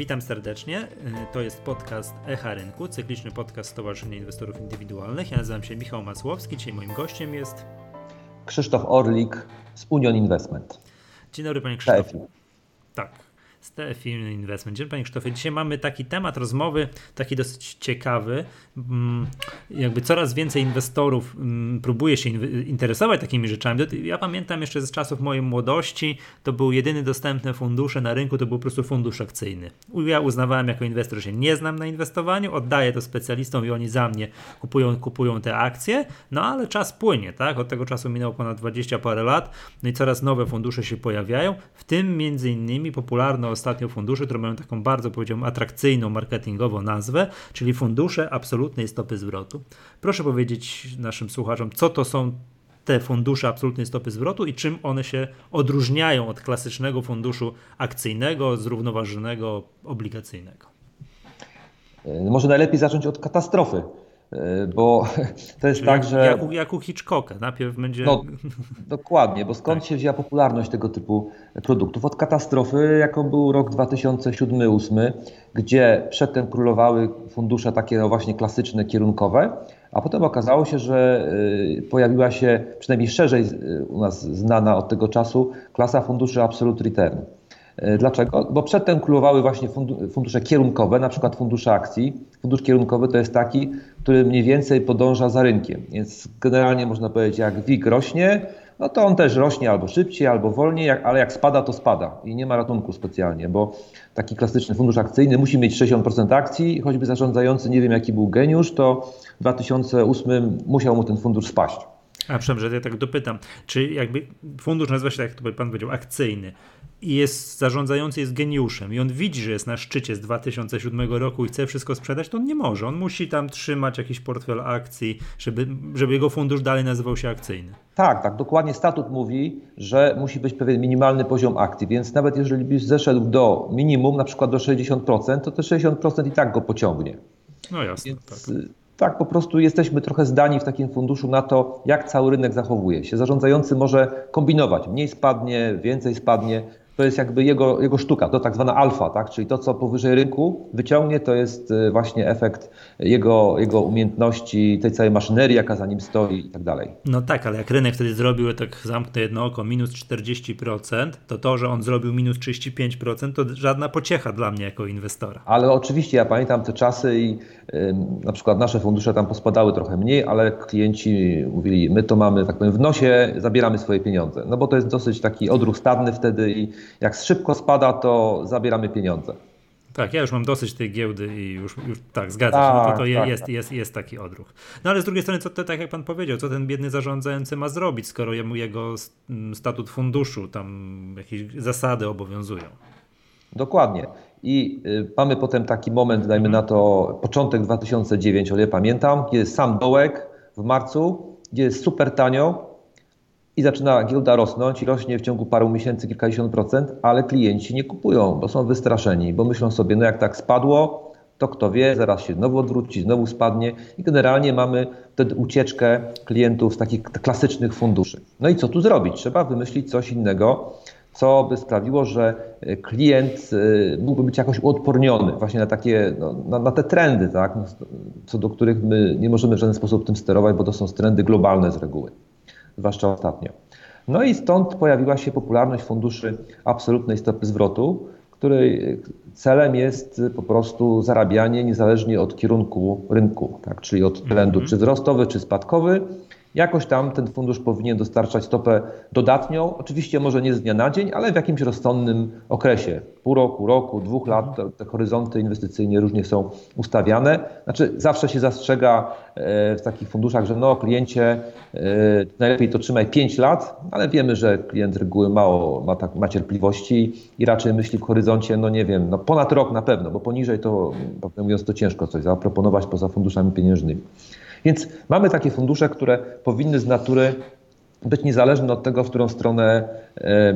Witam serdecznie. To jest podcast Echa Rynku, cykliczny podcast Stowarzyszenia Inwestorów Indywidualnych. Ja nazywam się Michał Masłowski. Dzisiaj moim gościem jest Krzysztof Orlik z Union Investment. Dzień dobry panie Krzysztofie. Tak. TFI Investment. Dzień Panie Krzysztofie, dzisiaj mamy taki temat rozmowy, taki dosyć ciekawy. Mm, jakby coraz więcej inwestorów mm, próbuje się interesować takimi rzeczami. Ja pamiętam jeszcze z czasów mojej młodości, to był jedyny dostępny fundusze na rynku, to był po prostu fundusz akcyjny. Ja uznawałem jako inwestor, że się nie znam na inwestowaniu, oddaję to specjalistom i oni za mnie kupują, kupują te akcje, no ale czas płynie, tak? Od tego czasu minęło ponad 20 parę lat, no i coraz nowe fundusze się pojawiają, w tym między innymi popularne ostatnio fundusze, które mają taką bardzo, powiedziałbym, atrakcyjną marketingową nazwę, czyli fundusze absolutnej stopy zwrotu. Proszę powiedzieć naszym słuchaczom, co to są te fundusze absolutnej stopy zwrotu i czym one się odróżniają od klasycznego funduszu akcyjnego, zrównoważonego, obligacyjnego. Może najlepiej zacząć od katastrofy. E, bo to jest Czyli tak, że. Jak u, jak u Hitchcocka, najpierw będzie. No, dokładnie, bo skąd tak. się wzięła popularność tego typu produktów? Od katastrofy, jaką był rok 2007-2008, gdzie przedtem królowały fundusze takie no właśnie klasyczne, kierunkowe, a potem okazało się, że e, pojawiła się przynajmniej szerzej e, u nas znana od tego czasu klasa funduszy Absolute Return. E, dlaczego? Bo przedtem królowały właśnie fundusze kierunkowe, na przykład fundusze akcji. Fundusz kierunkowy to jest taki, który mniej więcej podąża za rynkiem. Więc generalnie można powiedzieć, jak WIG rośnie, no to on też rośnie albo szybciej, albo wolniej, ale jak spada, to spada i nie ma ratunku specjalnie, bo taki klasyczny fundusz akcyjny musi mieć 60% akcji, choćby zarządzający, nie wiem jaki był geniusz, to w 2008 musiał mu ten fundusz spaść. A przepraszam, że ja tak dopytam, czy jakby fundusz nazywa się, tak jak to pan powiedział, akcyjny, i jest zarządzający jest geniuszem i on widzi, że jest na szczycie z 2007 roku i chce wszystko sprzedać, to on nie może. On musi tam trzymać jakiś portfel akcji, żeby, żeby jego fundusz dalej nazywał się akcyjny. Tak, tak, dokładnie statut mówi, że musi być pewien minimalny poziom akcji, więc nawet jeżeli byś zeszedł do minimum, na przykład do 60%, to te 60% i tak go pociągnie. No jasne, więc, tak. Tak, po prostu jesteśmy trochę zdani w takim funduszu na to, jak cały rynek zachowuje się. Zarządzający może kombinować, mniej spadnie, więcej spadnie, to jest jakby jego, jego sztuka, to tak zwana alfa, tak? czyli to, co powyżej rynku wyciągnie, to jest y, właśnie efekt jego, jego umiejętności, tej całej maszynerii, jaka za nim stoi i tak dalej. No tak, ale jak rynek wtedy zrobił, tak zamknę jedno oko, minus 40%, to to, że on zrobił minus 35%, to żadna pociecha dla mnie jako inwestora. Ale oczywiście ja pamiętam te czasy i y, na przykład nasze fundusze tam pospadały trochę mniej, ale klienci mówili, my to mamy, tak powiem, w nosie, zabieramy swoje pieniądze. No bo to jest dosyć taki odruch stadny wtedy i jak szybko spada, to zabieramy pieniądze. Tak, ja już mam dosyć tej giełdy i już, już tak, zgadzam się, no to, to tak, tak, jest, tak. Jest, jest taki odruch. No ale z drugiej strony, co to, tak jak pan powiedział, co ten biedny zarządzający ma zrobić, skoro jemu jego statut funduszu, tam jakieś zasady obowiązują. Dokładnie. I y, mamy potem taki moment, dajmy na to początek 2009, o ile pamiętam, gdzie jest sam dołek w marcu, gdzie jest super tanio, i zaczyna giełda rosnąć i rośnie w ciągu paru miesięcy kilkadziesiąt procent, ale klienci nie kupują, bo są wystraszeni, bo myślą sobie, no jak tak spadło, to kto wie, zaraz się znowu odwróci, znowu spadnie i generalnie mamy wtedy ucieczkę klientów z takich klasycznych funduszy. No i co tu zrobić? Trzeba wymyślić coś innego, co by sprawiło, że klient y, mógłby być jakoś uodporniony właśnie na takie, no, na, na, te trendy, tak? No, co do których my nie możemy w żaden sposób tym sterować, bo to są trendy globalne z reguły zwłaszcza ostatnio. No i stąd pojawiła się popularność funduszy absolutnej stopy zwrotu, której celem jest po prostu zarabianie niezależnie od kierunku rynku, tak? czyli od trendu mm -hmm. czy wzrostowy, czy spadkowy, jakoś tam ten fundusz powinien dostarczać stopę dodatnią. Oczywiście może nie z dnia na dzień, ale w jakimś rozsądnym okresie. Pół roku, roku, dwóch lat te, te horyzonty inwestycyjne różnie są ustawiane. Znaczy zawsze się zastrzega e, w takich funduszach, że no kliencie e, najlepiej to trzymaj 5 lat, ale wiemy, że klient reguły mało ma, tak, ma cierpliwości i raczej myśli w horyzoncie, no nie wiem, no ponad rok na pewno, bo poniżej to, mówiąc to ciężko coś zaproponować poza funduszami pieniężnymi. Więc mamy takie fundusze, które powinny z natury być niezależne od tego, w którą stronę e, e,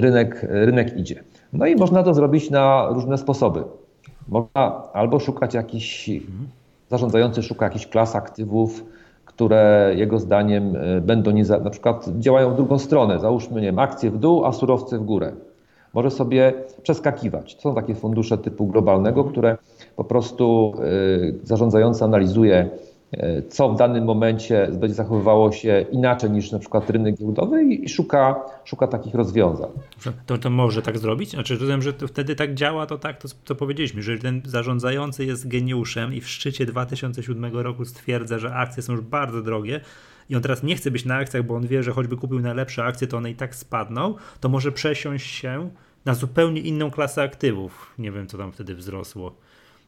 rynek, rynek idzie. No i można to zrobić na różne sposoby. Można albo szukać jakichś, zarządzający szuka jakichś klas aktywów, które jego zdaniem e, będą, nie, na przykład działają w drugą stronę. Załóżmy, nie wiem, akcje w dół, a surowce w górę. może sobie przeskakiwać. To są takie fundusze typu globalnego, mhm. które po prostu zarządzający analizuje co w danym momencie będzie zachowywało się inaczej niż na przykład rynek giełdowy i szuka, szuka takich rozwiązań. To, to może tak zrobić? Znaczy, rozumiem, że to wtedy tak działa, to tak, to co powiedzieliśmy, że ten zarządzający jest geniuszem i w szczycie 2007 roku stwierdza, że akcje są już bardzo drogie i on teraz nie chce być na akcjach, bo on wie, że choćby kupił najlepsze akcje, to one i tak spadną, to może przesiąść się na zupełnie inną klasę aktywów. Nie wiem, co tam wtedy wzrosło.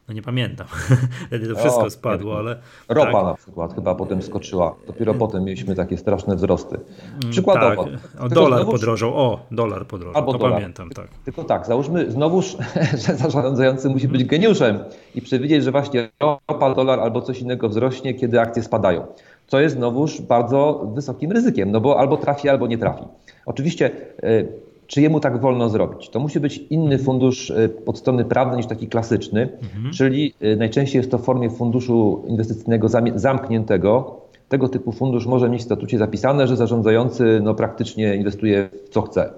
No nie pamiętam. Wtedy to wszystko o, spadło, ale. Ropa tak. na przykład chyba potem skoczyła. Dopiero potem mieliśmy takie straszne wzrosty. Mm, Przykładowo. Tak. O, dolar podrożał. O, dolar podrożał. Albo to dolar. pamiętam, tak. Tylko tak, załóżmy znowuż, że zarządzający musi być geniuszem i przewidzieć, że właśnie ropa, dolar albo coś innego wzrośnie, kiedy akcje spadają. Co jest znowuż bardzo wysokim ryzykiem, no bo albo trafi, albo nie trafi. Oczywiście y, czy jemu tak wolno zrobić? To musi być inny fundusz e, pod strony prawnej niż taki klasyczny, mhm. czyli e, najczęściej jest to w formie funduszu inwestycyjnego zamkniętego. Tego typu fundusz może mieć w statucie zapisane, że zarządzający no, praktycznie inwestuje w co chce.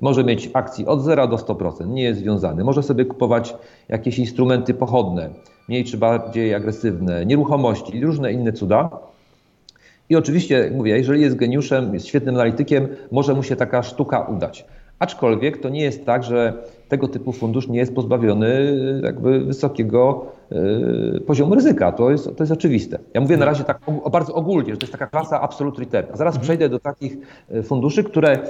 Może mieć akcji od 0 do 100%, nie jest związany. Może sobie kupować jakieś instrumenty pochodne, mniej czy bardziej agresywne, nieruchomości i różne inne cuda. I oczywiście, mówię, jeżeli jest geniuszem, jest świetnym analitykiem, może mu się taka sztuka udać. Aczkolwiek to nie jest tak, że tego typu fundusz nie jest pozbawiony jakby wysokiego y, poziomu ryzyka. To jest, to jest oczywiste. Ja mówię na razie tak bardzo ogólnie, że to jest taka klasa absolute return. A zaraz mhm. przejdę do takich y, funduszy, które y,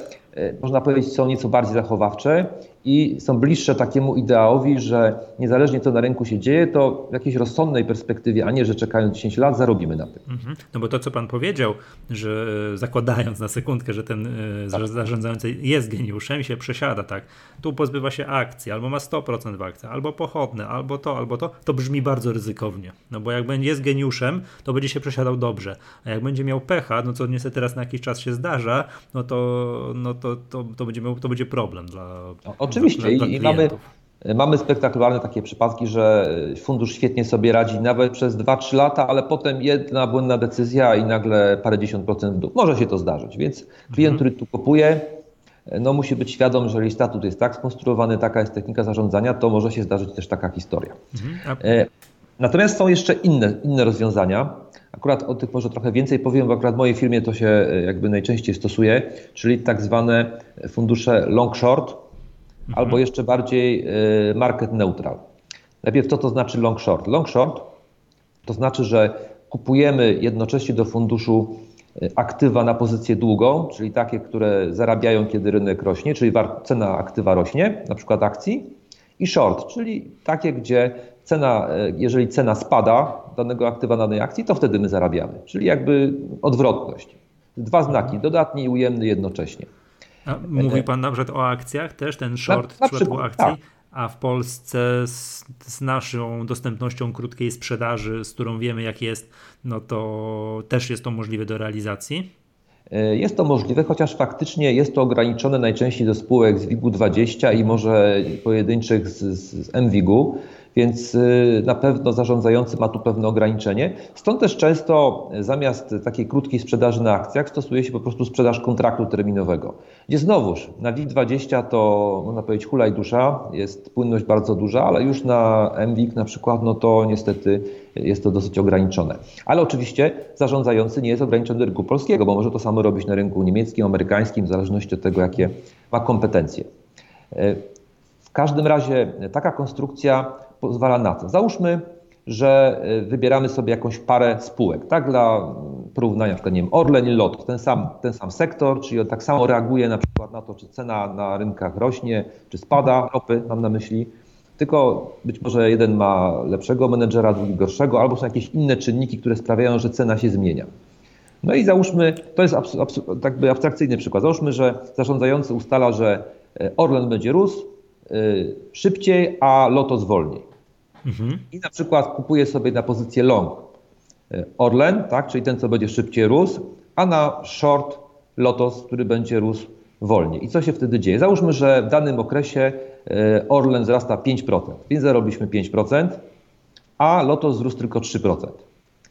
można powiedzieć są nieco bardziej zachowawcze i są bliższe takiemu ideałowi, że niezależnie co na rynku się dzieje, to w jakiejś rozsądnej perspektywie, a nie, że czekając 10 lat, zarobimy na tym. Mhm. No bo to, co pan powiedział, że zakładając na sekundkę, że ten tak. zarządzający jest geniuszem i się przesiada, tak, tu pozbywa się akcji, albo ma 100% w akcjach, albo pochodne, albo to, albo to, to brzmi bardzo ryzykownie. No bo jak będzie jest geniuszem, to będzie się przesiadał dobrze. A jak będzie miał pecha, no co niestety teraz na jakiś czas się zdarza, no to, no to, to, to, będzie, miał, to będzie problem dla. Oczywiście dla, dla i, i mamy. Mamy spektakularne takie przypadki, że fundusz świetnie sobie radzi nawet przez 2-3 lata, ale potem jedna błędna decyzja i nagle parę dziesiąt procent w dół. Może się to zdarzyć, więc klient, mhm. który tu kupuje, no musi być świadom, że jeżeli statut jest tak skonstruowany, taka jest technika zarządzania, to może się zdarzyć też taka historia. Mhm. E, natomiast są jeszcze inne, inne rozwiązania. Akurat o tych może trochę więcej powiem, bo akurat w mojej firmie to się e, jakby najczęściej stosuje, czyli tak zwane fundusze long short mhm. albo jeszcze bardziej e, market neutral. Najpierw co to znaczy long short? Long short to znaczy, że kupujemy jednocześnie do funduszu aktywa na pozycję długą, czyli takie, które zarabiają, kiedy rynek rośnie, czyli cena aktywa rośnie, na przykład akcji, i short, czyli takie, gdzie cena, e, jeżeli cena spada danego aktywa danej akcji, to wtedy my zarabiamy, czyli jakby odwrotność. Dwa znaki, dodatni i ujemny jednocześnie. A mówi Pan na przykład o akcjach też, ten short na, na w przypadku akcji? Tak a w Polsce z, z, naszą dostępnością krótkiej sprzedaży, z którą wiemy jak jest, no to też jest to możliwe do realizacji? E, jest to możliwe, chociaż faktycznie jest to ograniczone najczęściej do spółek z WIG-u 20 i może pojedynczych z, z MWIG-u więc y, na pewno zarządzający ma tu pewne ograniczenie. Stąd też często zamiast takiej krótkiej sprzedaży na akcjach stosuje się po prostu sprzedaż kontraktu terminowego, gdzie znowuż na WIG20 to można powiedzieć hula i dusza, jest płynność bardzo duża, ale już na MWIG na przykład, no to niestety jest to dosyć ograniczone. Ale oczywiście zarządzający nie jest ograniczony do rynku polskiego, bo może to samo robić na rynku niemieckim, amerykańskim, w zależności od tego, jakie ma kompetencje. W każdym razie taka konstrukcja pozwala na to. Załóżmy, że wybieramy sobie jakąś parę spółek, tak, dla porównania, na przykład, nie wiem, Orlen i Lotos, ten sam, ten sam sektor, czyli on tak samo reaguje na przykład na to, czy cena na rynkach rośnie, czy spada, ropy mam na myśli, tylko być może jeden ma lepszego menedżera, drugi gorszego, albo są jakieś inne czynniki, które sprawiają, że cena się zmienia. No i załóżmy, to jest abs, abs, tak abstrakcyjny przykład, załóżmy, że zarządzający ustala, że e, Orlen będzie rósł, Y, szybciej, a Lotos wolniej. Mhm. I na przykład kupuje sobie na pozycję long y, Orlen, tak, czyli ten, co będzie szybciej rósł, a na short Lotos, który będzie rósł wolniej. I co się wtedy dzieje? Załóżmy, że w danym okresie Orlen wzrasta 5%, więc zarobiliśmy 5%, a Lotos wzrósł tylko 3%.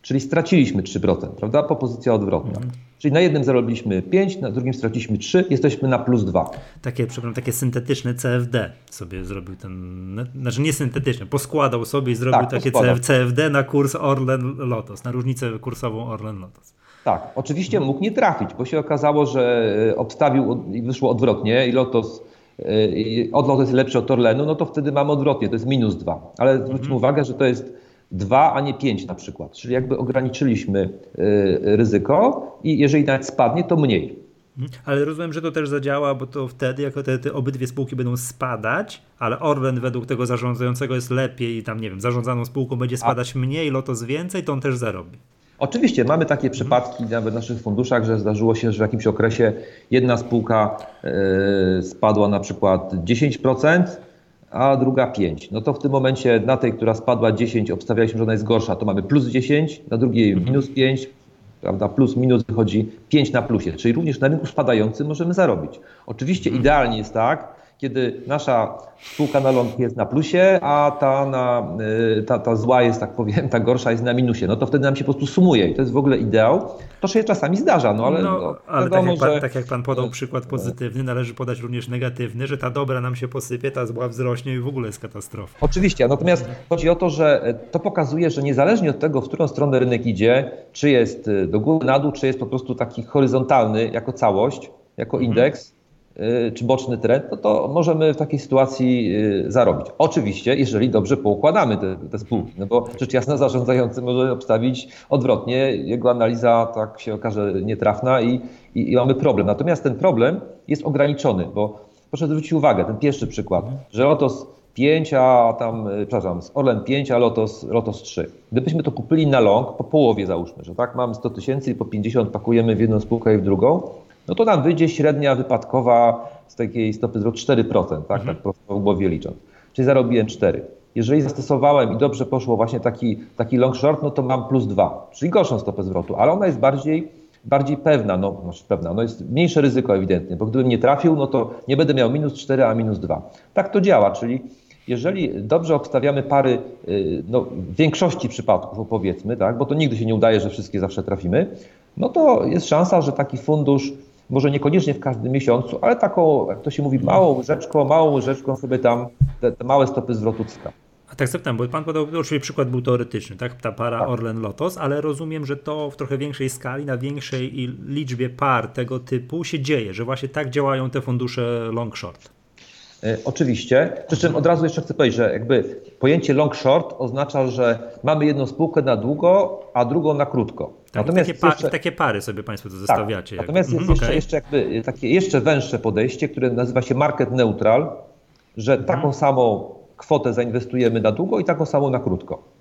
czyli straciliśmy 3%, prawda? Po pozycja odwrotna. Mhm. Czyli na jednym zarobiliśmy 5, na drugim straciliśmy 3, jesteśmy na plus 2. Takie, przepraszam, takie syntetyczne CFD sobie zrobił ten, znaczy nie syntetyczne, poskładał sobie i zrobił tak, takie poskładał. CFD na kurs Orlen Lotos, na różnicę kursową Orlen Lotos. Tak, oczywiście mógł nie trafić, bo się okazało, że e, obstawił i wyszło odwrotnie i Lotos e, od Lotos jest lepszy od Orlenu, no to wtedy mamy odwrotnie, to jest minus 2. Ale zwróćmy mhm. uwagę, że to jest 2, a nie 5 na przykład. Czyli jakby ograniczyliśmy y, ryzyko i jeżeli nawet spadnie, to mniej. Mhm. Ale rozumiem, że to też zadziała, bo to wtedy, jako te, te obydwie spółki będą spadać, ale Orlen według tego zarządzającego jest lepiej i tam, nie wiem, zarządzaną spółką będzie spadać a... mniej, Lotos więcej, to on też zarobi. Oczywiście mamy takie przypadki nawet w naszych funduszach, że zdarzyło się, że w jakimś okresie jedna spółka y, spadła na przykład 10%, a druga 5. No to w tym momencie na tej, która spadła 10, obstawialiśmy, że ona jest gorsza, to mamy plus 10, na drugiej mhm. minus 5, prawda, plus minus wychodzi 5 na plusie, czyli również na rynku spadającym możemy zarobić. Oczywiście mhm. idealnie jest tak, kiedy nasza spółka na long jest na plusie, a ta, na, y, ta, ta zła jest, tak powiem, ta gorsza jest na minusie, no to wtedy nam się po prostu sumuje i to jest w ogóle ideał. To się czasami zdarza, no ale, no, no, ale wiadomo, tak, jak pan, że... tak jak pan podał przykład pozytywny, należy podać również negatywny, że ta dobra nam się posypie, ta zła wzrośnie i w ogóle jest katastrofa. Oczywiście, natomiast chodzi o to, że e, to pokazuje, że niezależnie od tego, w którą stronę rynek idzie, czy jest e, do góry, na dół, czy jest po prostu taki horyzontalny jako całość, jako mhm. indeks, czy boczny trend, no to możemy w takiej sytuacji y, zarobić. Oczywiście, jeżeli dobrze poukładamy te, te spółki, no bo rzecz jasna zarządzający może obstawić odwrotnie, jego analiza tak się okaże nietrafna i, i, i mamy problem. Natomiast ten problem jest ograniczony, bo proszę zwrócić uwagę, ten pierwszy przykład, że Lotos 5, a tam, y, przepraszam, z Orlen 5, a Lotos, Lotos 3. Gdybyśmy to kupili na long, po połowie załóżmy, że tak, mamy 100 tysięcy i po 50 pakujemy w jedną spółkę i w drugą, no to nam wyjdzie średnia wypadkowa z takiej stopy zwrotu 4%, tak, mhm. tak prosto w głowie licząc. Czyli zarobiłem 4. Jeżeli zastosowałem i dobrze poszło właśnie taki, taki long short, no to mam plus 2, czyli gorszą stopę zwrotu, ale ona jest bardziej, bardziej pewna, no znaczy pewna, no jest mniejsze ryzyko ewidentnie, bo gdybym nie trafił, no to nie będę miał minus 4, a minus 2. Tak to działa, czyli jeżeli dobrze obstawiamy pary, y, no, w większości przypadków powiedzmy, tak, bo to nigdy się nie udaje, że wszystkie zawsze trafimy, no to jest szansa, że taki fundusz może niekoniecznie w każdym miesiącu, ale taką, jak to się mówi, małą łyżeczką, małą łyżeczką sobie tam te, te małe stopy zwrotu cyka. A tak zapytam, bo pan podał, oczywiście przykład był teoretyczny, tak? Ta para tak. Orlen Lotos, ale rozumiem, że to w trochę większej skali, na większej liczbie par tego typu się dzieje, że właśnie tak działają te fundusze long short. E, oczywiście, przy czym od razu jeszcze chcę powiedzieć, że jakby pojęcie long short oznacza, że mamy jedną spółkę na długo, a drugą na krótko. Tak, natomiast takie, pa jeszcze, takie pary sobie Państwo to zestawiacie. Tak, natomiast jest mhm, jeszcze, okay. jeszcze jakby takie jeszcze węższe podejście, które nazywa się market neutral, że mhm. taką samą kwotę zainwestujemy na długo i taką samą na krótko.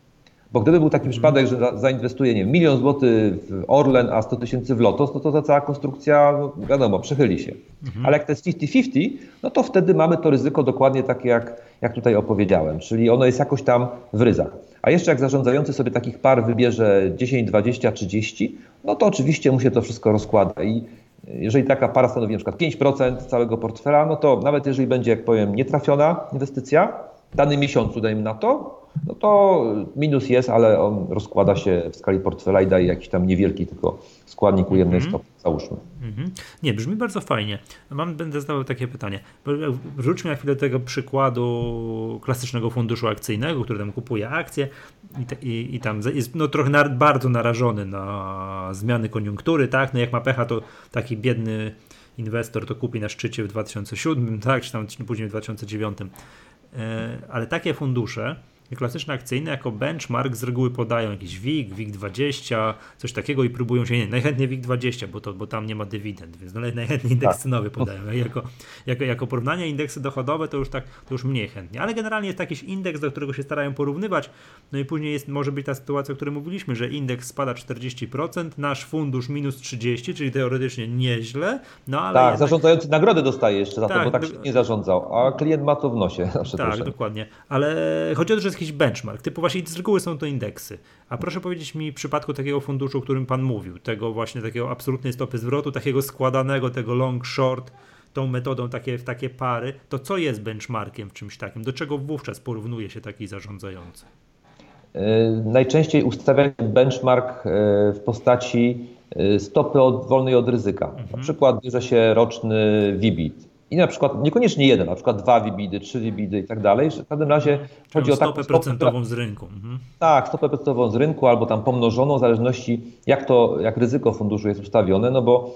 Bo gdyby był taki przypadek, że zainwestuje nie milion złotych w Orlen, a 100 tysięcy w Lotos, no to ta cała konstrukcja, no wiadomo, przychyli się. Mhm. Ale jak to jest 50-50, no to wtedy mamy to ryzyko dokładnie takie, jak, jak tutaj opowiedziałem, czyli ono jest jakoś tam w ryzach. A jeszcze jak zarządzający sobie takich par wybierze 10, 20, 30, no to oczywiście mu się to wszystko rozkłada i jeżeli taka para stanowi na przykład 5% całego portfela, no to nawet jeżeli będzie, jak powiem, nietrafiona inwestycja, w danym miesiącu, dajmy na to, no to minus jest, ale on rozkłada się w skali portfela i daje jakiś tam niewielki tylko składnik ujemnej mm -hmm. stopy, załóżmy. Mm -hmm. Nie, brzmi bardzo fajnie. Mam, będę zadawał takie pytanie. Wróćmy na chwilę do tego przykładu klasycznego funduszu akcyjnego, który tam kupuje akcje i, i, i tam jest no, trochę na, bardzo narażony na zmiany koniunktury, tak? No jak ma pecha, to taki biedny inwestor to kupi na szczycie w 2007, tak? Czy tam później w 2009 E, ale takie fundusze klasyczne akcyjne jako benchmark z reguły podają jakiś WIG, WIG20, coś takiego i próbują się, nie, najchętniej WIG20, bo, to, bo tam nie ma dywidend, więc najchętniej indeks tak. cenowy podają. Jako, jako, jako porównanie indeksy dochodowe to już tak, to już mniej chętnie, ale generalnie jest jakiś indeks, do którego się starają porównywać, no i później jest, może być ta sytuacja, o której mówiliśmy, że indeks spada 40%, nasz fundusz minus 30%, czyli teoretycznie nieźle, no ale... Tak, jednak... zarządzający nagrody dostaje jeszcze za tak, to, bo tak do... się nie zarządzał, a klient ma to w nosie. Tak, dokładnie, ale chodzi o to, że jest jakiś benchmark, typu właśnie z reguły są to indeksy. A proszę powiedzieć mi w przypadku takiego funduszu, o którym Pan mówił, tego właśnie takiego absolutnej stopy zwrotu, takiego składanego, tego long short, tą metodą takie, w takie pary, to co jest benchmarkiem w czymś takim? Do czego wówczas porównuje się taki zarządzający? najczęściej ustawia benchmark w postaci stopy od, wolnej od ryzyka. Mhm. Na przykład bierze się roczny VBIT i na przykład niekoniecznie jeden, na przykład dwa wibidy, trzy wibidy i tak dalej. W każdym razie chodzi o taką stopę procentową z rynku. Mhm. Tak, stopę procentową z rynku albo tam pomnożoną w zależności jak to, jak ryzyko funduszu jest ustawione, no bo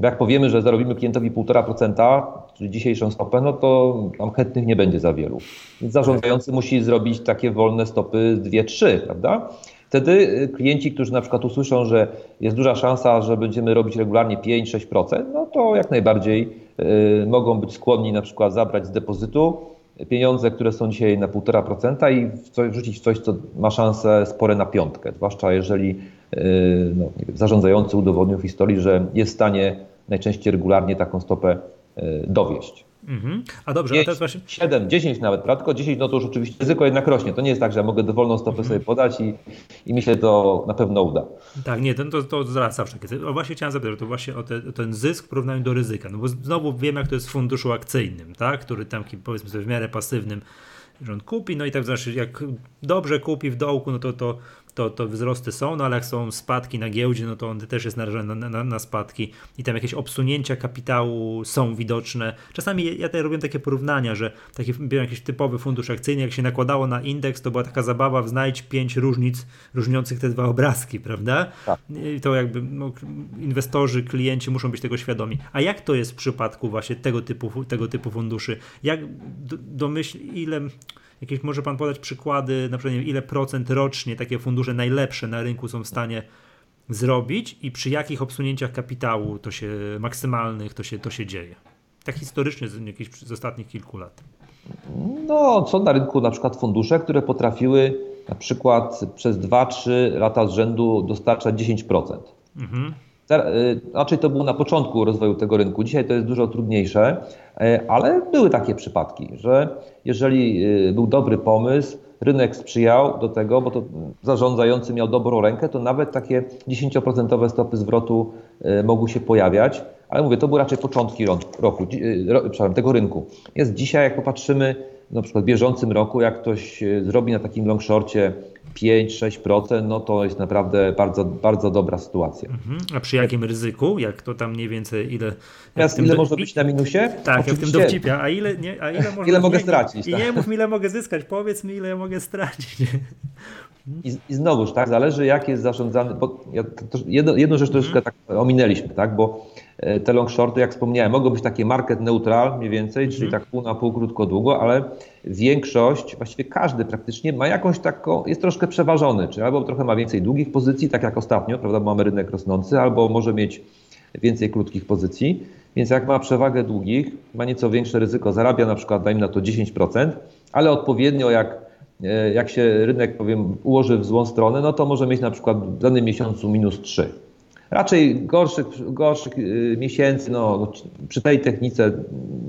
jak powiemy, że zarobimy klientowi 1,5%, czyli dzisiejszą stopę, no to tam chętnych nie będzie za wielu. Więc zarządzający musi zrobić takie wolne stopy 2-3, prawda? Wtedy y, klienci, którzy na przykład usłyszą, że jest duża szansa, że będziemy robić regularnie 5-6%, no to jak najbardziej mogą być skłonni na przykład zabrać z depozytu pieniądze, które są dzisiaj na 1,5% i wrzucić w coś, co ma szansę spore na piątkę. Zwłaszcza jeżeli y, no, zarządzający udowodnił w historii, że jest w stanie najczęściej regularnie taką stopę dowieść. Mhm. A dobrze, 5, a teraz właśnie... 7, 10 nawet, prawda? Tylko 10 no to już oczywiście ryzyko jednak rośnie. To nie jest tak, że ja mogę dowolną stopę mhm. sobie podać i, i myślę, to na pewno uda. Tak, nie, to, to, to zaraz zawsze. O, właśnie chciałem zapytać, to właśnie o, te, o, ten zysk w porównaniu do ryzyka. No bo znowu wiem, jak to jest w funduszu akcyjnym, tak? Który tam powiedzmy sobie w miarę pasywnym rząd kupi, no i tak znaczy, jak dobrze kupi w dołku, no to, to to, to wzrosty są, no ale jak są spadki na giełdzie, no to on też jest narażony na, na, na spadki i tam jakieś obsunięcia kapitału są widoczne. Czasami ja tutaj robię takie porównania, że taki jakiś typowy fundusz akcyjny, jak się nakładało na indeks, to była taka zabawa w znajdź pięć różnic różniących te dwa obrazki, prawda? Tak. I to jakby no, inwestorzy, klienci muszą być tego świadomi. A jak to jest w przypadku właśnie tego typu, tego typu funduszy? Jak domyśl, ile Jakieś może Pan podać przykłady, na przykład ile procent rocznie takie fundusze najlepsze na rynku są w stanie zrobić i przy jakich obsunięciach kapitału to się maksymalnych to się, to się dzieje? Tak historycznie z, jakieś, z ostatnich kilku lat. No, są na rynku na przykład fundusze, które potrafiły na przykład przez 2-3 lata z rzędu dostarczać 10%. Mhm. Y, raczej to było na początku rozwoju tego rynku. Dzisiaj to jest dużo trudniejsze, y, ale były takie przypadki, że jeżeli y, był dobry pomysł, rynek sprzyjał do tego, bo to zarządzający miał dobrą rękę, to nawet takie 10% stopy zwrotu mogły się pojawiać. Ale mówię, to były raczej początki roku, tego rynku. Jest dzisiaj, jak popatrzymy na przykład w bieżącym roku, jak ktoś zrobi na takim long shorcie 5-6%, no to jest naprawdę bardzo, bardzo dobra sytuacja. Mhm. A przy jakim ryzyku? Jak to tam mniej więcej, ile... Teraz ile do... można być na minusie? Tak, Oczywiście. jak w tym dowcipie. A ile, nie, a ile, można... ile mogę stracić? I tak. nie mów ile mogę zyskać, powiedz mi, ile mogę stracić. I, I znowuż, tak, zależy jak jest zarządzany, bo ja, jedno, jedną rzecz troszkę mhm. tak ominęliśmy, tak, bo e, te long shorty, jak wspomniałem, mogą być takie market neutral mniej więcej, czyli mhm. tak pół na pół, krótko, długo, ale większość, właściwie każdy praktycznie ma jakąś taką, jest troszkę przeważony, czyli albo trochę ma więcej długich pozycji, tak jak ostatnio, prawda, mamy rynek rosnący, albo może mieć więcej krótkich pozycji, więc jak ma przewagę długich, ma nieco większe ryzyko, zarabia na przykład, dajmy na to 10%, ale odpowiednio jak jak się rynek powiem, ułoży w złą stronę, no to może mieć na przykład w danym miesiącu minus 3. Raczej gorszych, gorszych e, miesięcy, no, no, przy tej technice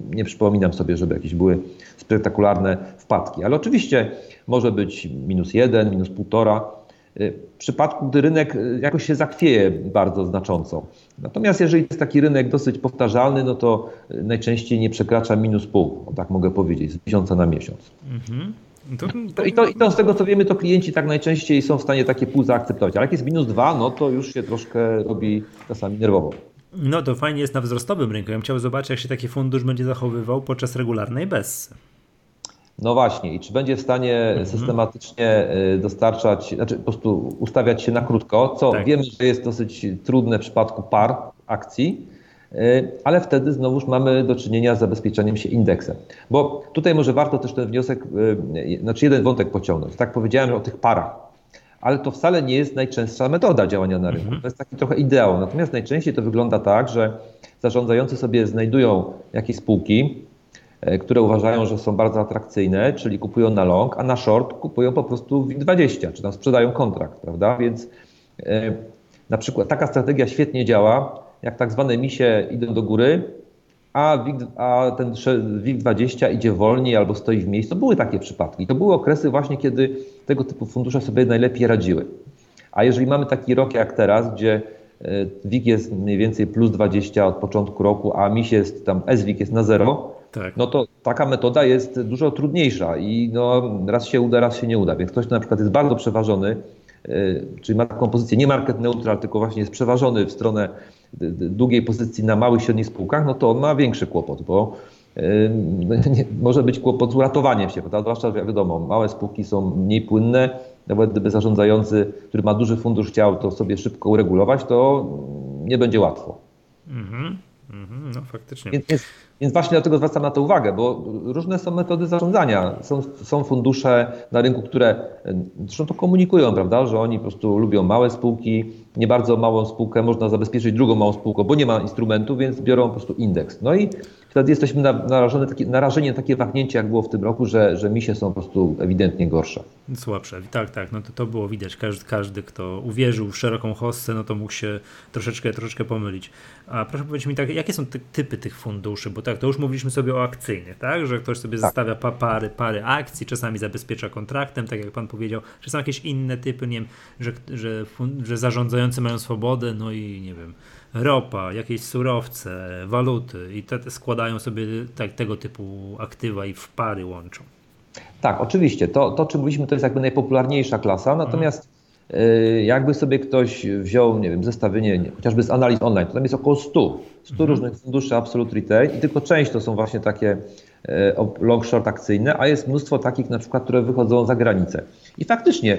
nie przypominam sobie, żeby jakieś były spektakularne wpadki. Ale oczywiście może być minus 1, minus 1,5. E, w przypadku, gdy rynek jakoś się zakwieje bardzo znacząco. Natomiast jeżeli jest taki rynek dosyć powtarzalny, no to najczęściej nie przekracza minus pół, tak mogę powiedzieć, z miesiąca na miesiąc. Mhm. To, to... I, to, I to z tego co wiemy, to klienci tak najczęściej są w stanie takie pół zaakceptować. Ale jak jest minus dwa, no to już się troszkę robi czasami nerwowo. No to fajnie jest na wzrostowym rynku. Ja bym chciał zobaczyć, jak się taki fundusz będzie zachowywał podczas regularnej bez. No właśnie, i czy będzie w stanie mhm. systematycznie y, dostarczać, znaczy po prostu ustawiać się na krótko, co tak. wiemy, że jest dosyć trudne w przypadku par akcji, ale wtedy znowuż mamy do czynienia z zabezpieczeniem się indeksem. Bo tutaj może warto też ten wniosek, e, znaczy jeden wątek pociągnąć. Tak powiedziałem o tych parach, ale to wcale nie jest najczęstsza metoda działania na rynku. Mhm. To jest taki trochę ideał. Natomiast najczęściej to wygląda tak, że zarządzający sobie znajdują jakieś spółki, e, które uważają, że są bardzo atrakcyjne, czyli kupują na long, a na short kupują po prostu WIG20, czy tam sprzedają kontrakt, prawda? Więc na przykład taka strategia świetnie działa jak tak zwane misie idą do góry, a, WIG, a ten WIG20 idzie wolniej albo stoi w miejscu. Były takie przypadki. To były okresy właśnie, kiedy tego typu fundusze sobie najlepiej radziły. A jeżeli mamy taki rok jak teraz, gdzie WIG jest mniej więcej plus 20 od początku roku, a MIS jest tam, SWIG jest na zero, tak. no to taka metoda jest dużo trudniejsza i no, raz się uda, raz się nie uda. Więc ktoś, kto na przykład jest bardzo przeważony, czyli ma taką pozycję nie market neutral, tylko właśnie jest przeważony w stronę długiej pozycji na małych, średnich spółkach, no to on ma większy kłopot, bo no, nie, może być kłopot z uratowaniem się, prawda? zwłaszcza, że jak wiadomo, małe spółki są mniej płynne, nawet gdyby zarządzający, który ma duży fundusz chciał to sobie szybko uregulować, to nie będzie łatwo. Mhm, mm no faktycznie. Więc, więc, właśnie dlatego zwracam na to uwagę, bo różne są metody zarządzania. Są, są fundusze na rynku, które zresztą to komunikują, prawda, że oni po prostu lubią małe spółki, nie bardzo małą spółkę można zabezpieczyć drugą małą spółką, bo nie ma instrumentu, więc biorą po prostu indeks. No i wtedy jesteśmy narażeni, takie, narażeni na takie wahnięcie, jak było w tym roku, że, że misie są po prostu ewidentnie gorsze. Słabsze, tak, tak, no to, to było widać. Każdy, każdy, kto uwierzył w szeroką hossę, no to mógł się troszeczkę, troszeczkę pomylić. A proszę powiedzieć mi tak, jakie są te typy tych funduszy? Bo tak, to już mówiliśmy sobie o akcyjnych, tak? Że ktoś sobie tak. zostawia pary, pary akcji, czasami zabezpiecza kontraktem, tak jak pan powiedział. Czy są jakieś inne typy, nie wiem, że, że, że zarządzający mają swobodę, no i nie wiem, ropa, jakieś surowce, waluty i te, te składają sobie tak, tego typu aktywa i w pary łączą. Tak, oczywiście. To, to czym mówiliśmy, to jest jakby najpopularniejsza klasa, natomiast mhm. jakby sobie ktoś wziął, nie wiem, zestawienie nie, chociażby z analiz online, to tam jest około 100, 100 mhm. różnych funduszy Absolute Retail i tylko część to są właśnie takie e, long short akcyjne, a jest mnóstwo takich na przykład, które wychodzą za granicę. I faktycznie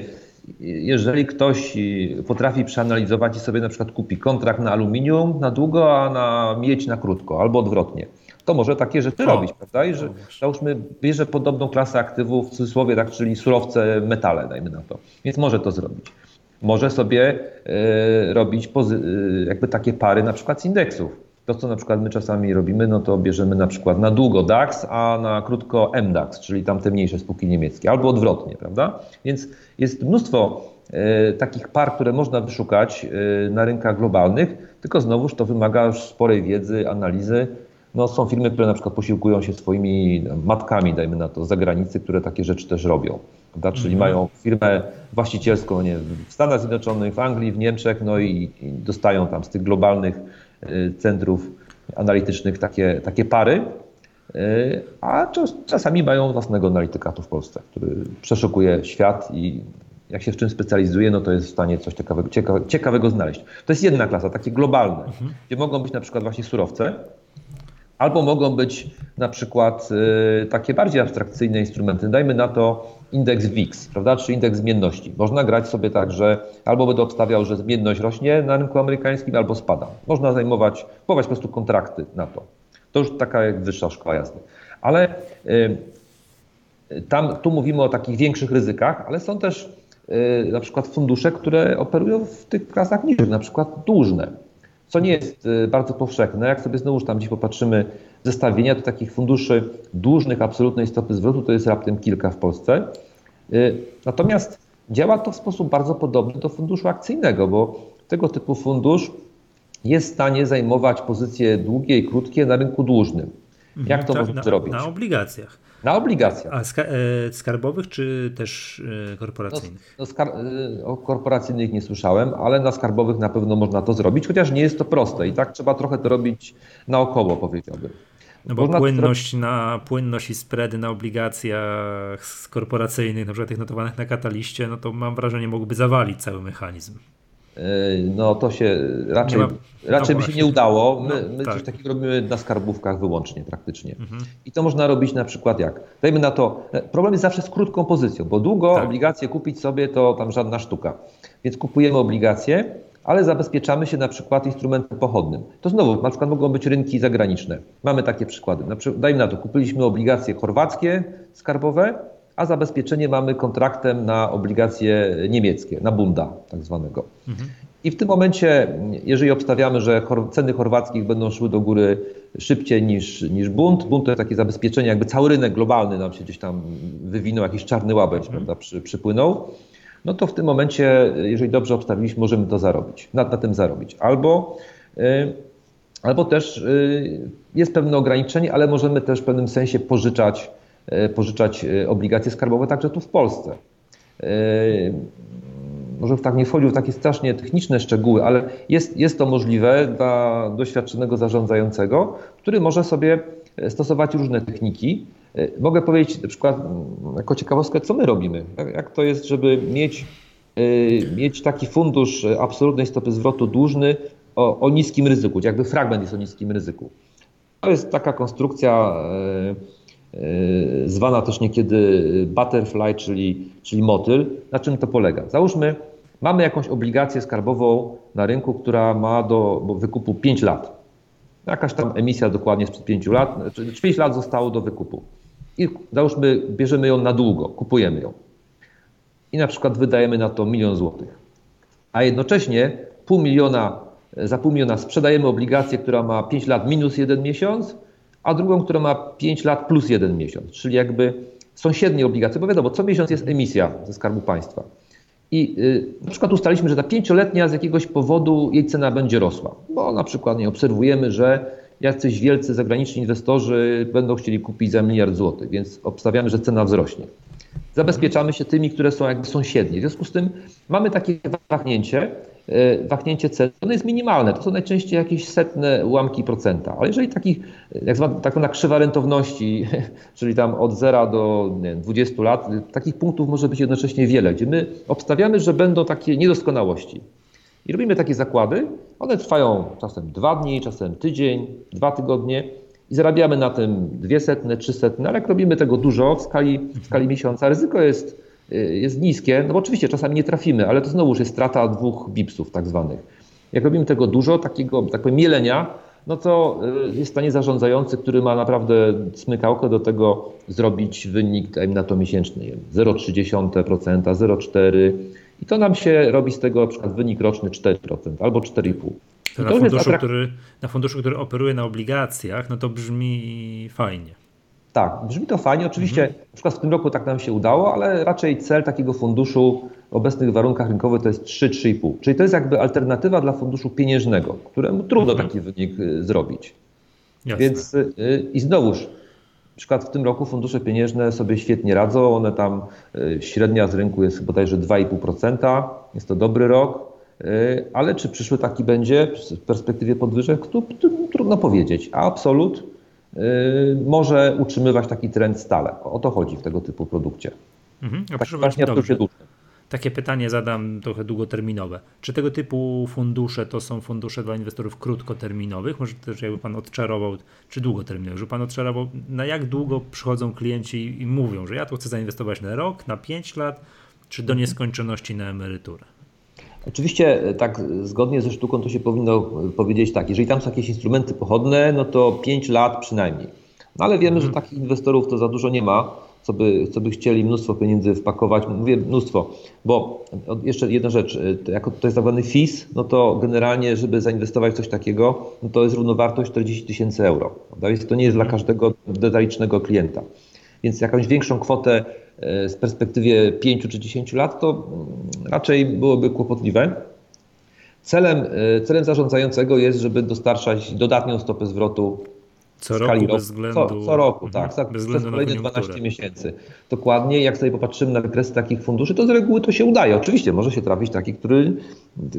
jeżeli ktoś potrafi przeanalizować i sobie na przykład kupi kontrakt na aluminium na długo, a na miedź na krótko, albo odwrotnie, to może takie rzeczy o, robić, prawda? I że załóżmy bierze podobną klasę aktywów, w cudzysłowie, tak, czyli surowce, metale, dajmy na to. Więc może to zrobić. Może sobie y, robić y, jakby takie pary na przykład z indeksów. To, co na przykład my czasami robimy, no to bierzemy na przykład na długo DAX, a na krótko MDAX, czyli tam te mniejsze spółki niemieckie, albo odwrotnie, prawda? Więc jest mnóstwo e, takich par, które można wyszukać e, na rynkach globalnych, tylko znowuż to wymaga sporej wiedzy, analizy. No, są firmy, które na przykład posiłkują się swoimi matkami, dajmy na to, z zagranicy, które takie rzeczy też robią. Prawda? Czyli mhm. mają firmę właścicielską nie, w Stanach Zjednoczonych, w Anglii, w Niemczech, no i, i dostają tam z tych globalnych centrów analitycznych takie, takie pary, y, a czasami mają własnego analityka tu w Polsce, który przeszukuje świat i jak się w czym specjalizuje, no to jest w stanie coś ciekawego, ciekawego znaleźć. To jest jedna klasa, takie globalne, mhm. gdzie mogą być na przykład właśnie surowce, albo mogą być na przykład y, takie bardziej abstrakcyjne instrumenty. Dajmy na to indeks VIX, prawda, czy indeks zmienności. Można grać sobie tak, że albo będę obstawiał, że zmienność rośnie na rynku amerykańskim, albo spada. Można zajmować, kupować po prostu kontrakty na to. To już taka jak wyższa szkoła jazdy. Ale y, tam, tu mówimy o takich większych ryzykach, ale są też y, na przykład fundusze, które operują w tych klasach niższych, na przykład dłużne, co nie jest y, bardzo powszechne. Jak sobie znowu tam gdzieś popatrzymy zestawienia, to takich funduszy dłużnych absolutnej stopy zwrotu to jest raptem kilka w Polsce. Y, natomiast działa to w sposób bardzo podobny do funduszu akcyjnego, bo tego typu fundusz jest w stanie zajmować pozycje długie i krótkie na rynku dłużnym. Jak mhm, to tak, można na, zrobić? Na obligacjach. Na obligacjach. A e, skarbowych czy też e, korporacyjnych? No, no skar e, o korporacyjnych nie słyszałem, ale na skarbowych na pewno można to zrobić, chociaż nie jest to proste i tak trzeba trochę to robić naokoło, powiedziałbym. No bo Można płynność, na, płynność i spready na obligacjach korporacyjnych, na przykład tych notowanych na kataliście, no to mam wrażenie mogłyby zawalić cały mechanizm. E, no to się raczej, ma... raczej no by się nie udało. My, no, my tak. coś takiego robimy na skarbówkach wyłącznie praktycznie. Mhm. I to można robić na przykład jak? Dajmy na to, e, problem jest zawsze z krótką pozycją, bo długo tak. obligacje kupić sobie to tam żadna sztuka. Więc kupujemy obligacje, ale zabezpieczamy się na przykład instrumentem pochodnym. To znowu, na przykład mogą być rynki zagraniczne. Mamy takie przykłady. Na przykład, dajmy na to, kupiliśmy obligacje chorwackie skarbowe, a zabezpieczenie mamy kontraktem na obligacje niemieckie, na bunda tak zwanego. Mhm. I w tym momencie, jeżeli obstawiamy, że ceny chorwackich będą szły do góry szybciej niż, niż bunt, bunt to jest takie zabezpieczenie, jakby cały rynek globalny nam się gdzieś tam wywinął, jakiś czarny łabędź mhm. prawda, przy, przypłynął, no to w tym momencie, jeżeli dobrze obstawiliśmy, możemy to zarobić, na, na tym zarobić. Albo, y, albo też y, jest pewne ograniczenie, ale możemy też w pewnym sensie pożyczać, pożyczać obligacje skarbowe także tu w Polsce. może tak nie wchodził w takie strasznie techniczne szczegóły, ale jest, jest to możliwe dla doświadczonego zarządzającego, który może sobie stosować różne techniki. Mogę powiedzieć na przykład jako ciekawostkę, co my robimy. Jak to jest, żeby mieć, mieć taki fundusz absolutnej stopy zwrotu dłużny o, o niskim ryzyku, jakby fragment jest o niskim ryzyku. To jest taka konstrukcja E, zwana też niekiedy butterfly, czyli, czyli motyl. Na czym to polega? Załóżmy, mamy jakąś obligację skarbową na rynku, która ma do wykupu 5 lat. Jakaś tam emisja dokładnie sprzed 5 lat, czyli 5 lat zostało do wykupu. I załóżmy, bierzemy ją na długo, kupujemy ją. I na przykład wydajemy na to milion złotych. A jednocześnie pół miliona, za pół miliona sprzedajemy obligację, która ma 5 lat minus jeden miesiąc, a drugą, która ma 5 lat plus jeden miesiąc, czyli jakby sąsiednie obligacje, bo wiadomo, co miesiąc jest emisja ze Skarbu Państwa. I y, na przykład ustaliliśmy, że ta pięcioletnia z jakiegoś powodu jej cena będzie rosła, bo na przykład nie obserwujemy, że jacyś wielcy zagraniczni inwestorzy będą chcieli kupić za miliard złotych, więc obstawiamy, że cena wzrośnie. Zabezpieczamy się tymi, które są jakby sąsiednie. W związku z tym mamy takie wahnięcie, wahnięcie cen, ono jest minimalne. To są najczęściej jakieś setne ułamki procenta. Ale jeżeli takich, jak zwana, tak zwana krzywa rentowności, czyli tam od 0 do nie, 20 lat, takich punktów może być jednocześnie wiele, gdzie my obstawiamy, że będą takie niedoskonałości. I robimy takie zakłady, one trwają czasem dwa dni, czasem tydzień, dwa tygodnie i zarabiamy na tym dwie setne, trzy setne, ale jak robimy tego dużo w skali, w skali miesiąca, ryzyko jest Y, jest niskie, no bo oczywiście czasami nie trafimy, ale to znowuż jest strata dwóch bipsów tak zwanych. Jak robimy tego dużo, takiego tak powiem, mielenia, no to y, jest w stanie zarządzający, który ma naprawdę smykałkę do tego zrobić wynik dajmy na to miesięczny, 0,3%, 0,4% i to nam się robi z tego na przykład wynik roczny 4% albo 4,5%. To na, funduszu, który, na funduszu, który operuje na obligacjach, no to brzmi fajnie. Tak, brzmi to fajnie. Oczywiście mhm. na przykład w tym roku tak nam się udało, ale raczej cel takiego funduszu w obecnych warunkach rynkowych to jest 3-3,5. Czyli to jest jakby alternatywa dla funduszu pieniężnego, któremu trudno mhm. taki wynik y, zrobić. Jasne. Więc y, i znowuż, na przykład w tym roku fundusze pieniężne sobie świetnie radzą. One tam y, średnia z rynku jest bodajże 2,5%. Jest to dobry rok. Ale czy przyszły taki będzie w perspektywie podwyżek? To, to trudno powiedzieć. A absolut może utrzymywać taki trend stale. O to chodzi w tego typu produkcie. Mhm. A tak, właśnie dobrze. Takie pytanie zadam trochę długoterminowe. Czy tego typu fundusze to są fundusze dla inwestorów krótkoterminowych? Może też jakby Pan odczarował, czy długoterminowych? Że Pan odczarował, na jak długo przychodzą klienci i mówią, że ja tu chcę zainwestować na rok, na 5 lat, czy do nieskończoności na emeryturę? Oczywiście e, tak zgodnie ze sztuką to się powinno e, powiedzieć tak, jeżeli tam są jakieś instrumenty pochodne, no to 5 lat przynajmniej. No ale wiemy, że mhm. takich inwestorów to za dużo nie ma, co by, co by chcieli mnóstwo pieniędzy wpakować. Mówię mnóstwo, bo jeszcze jedna rzecz, e, jako to jest tak zwany FIS, no to generalnie, żeby zainwestować w coś takiego, no to jest równowartość 40 tysięcy euro. Więc to nie jest dla mhm. każdego detalicznego klienta. Więc jakąś większą kwotę z perspektywie 5 czy 10 lat, to mm, raczej byłoby kłopotliwe. Celem, e, celem zarządzającego jest, żeby dostarczać dodatnią stopę zwrotu co roku względu. Co, co roku, tak. tak bez przez kolejne 12 miesięcy. Dokładnie, jak sobie popatrzymy na wykresy takich funduszy, to z reguły to się udaje. Oczywiście może się trafić taki, który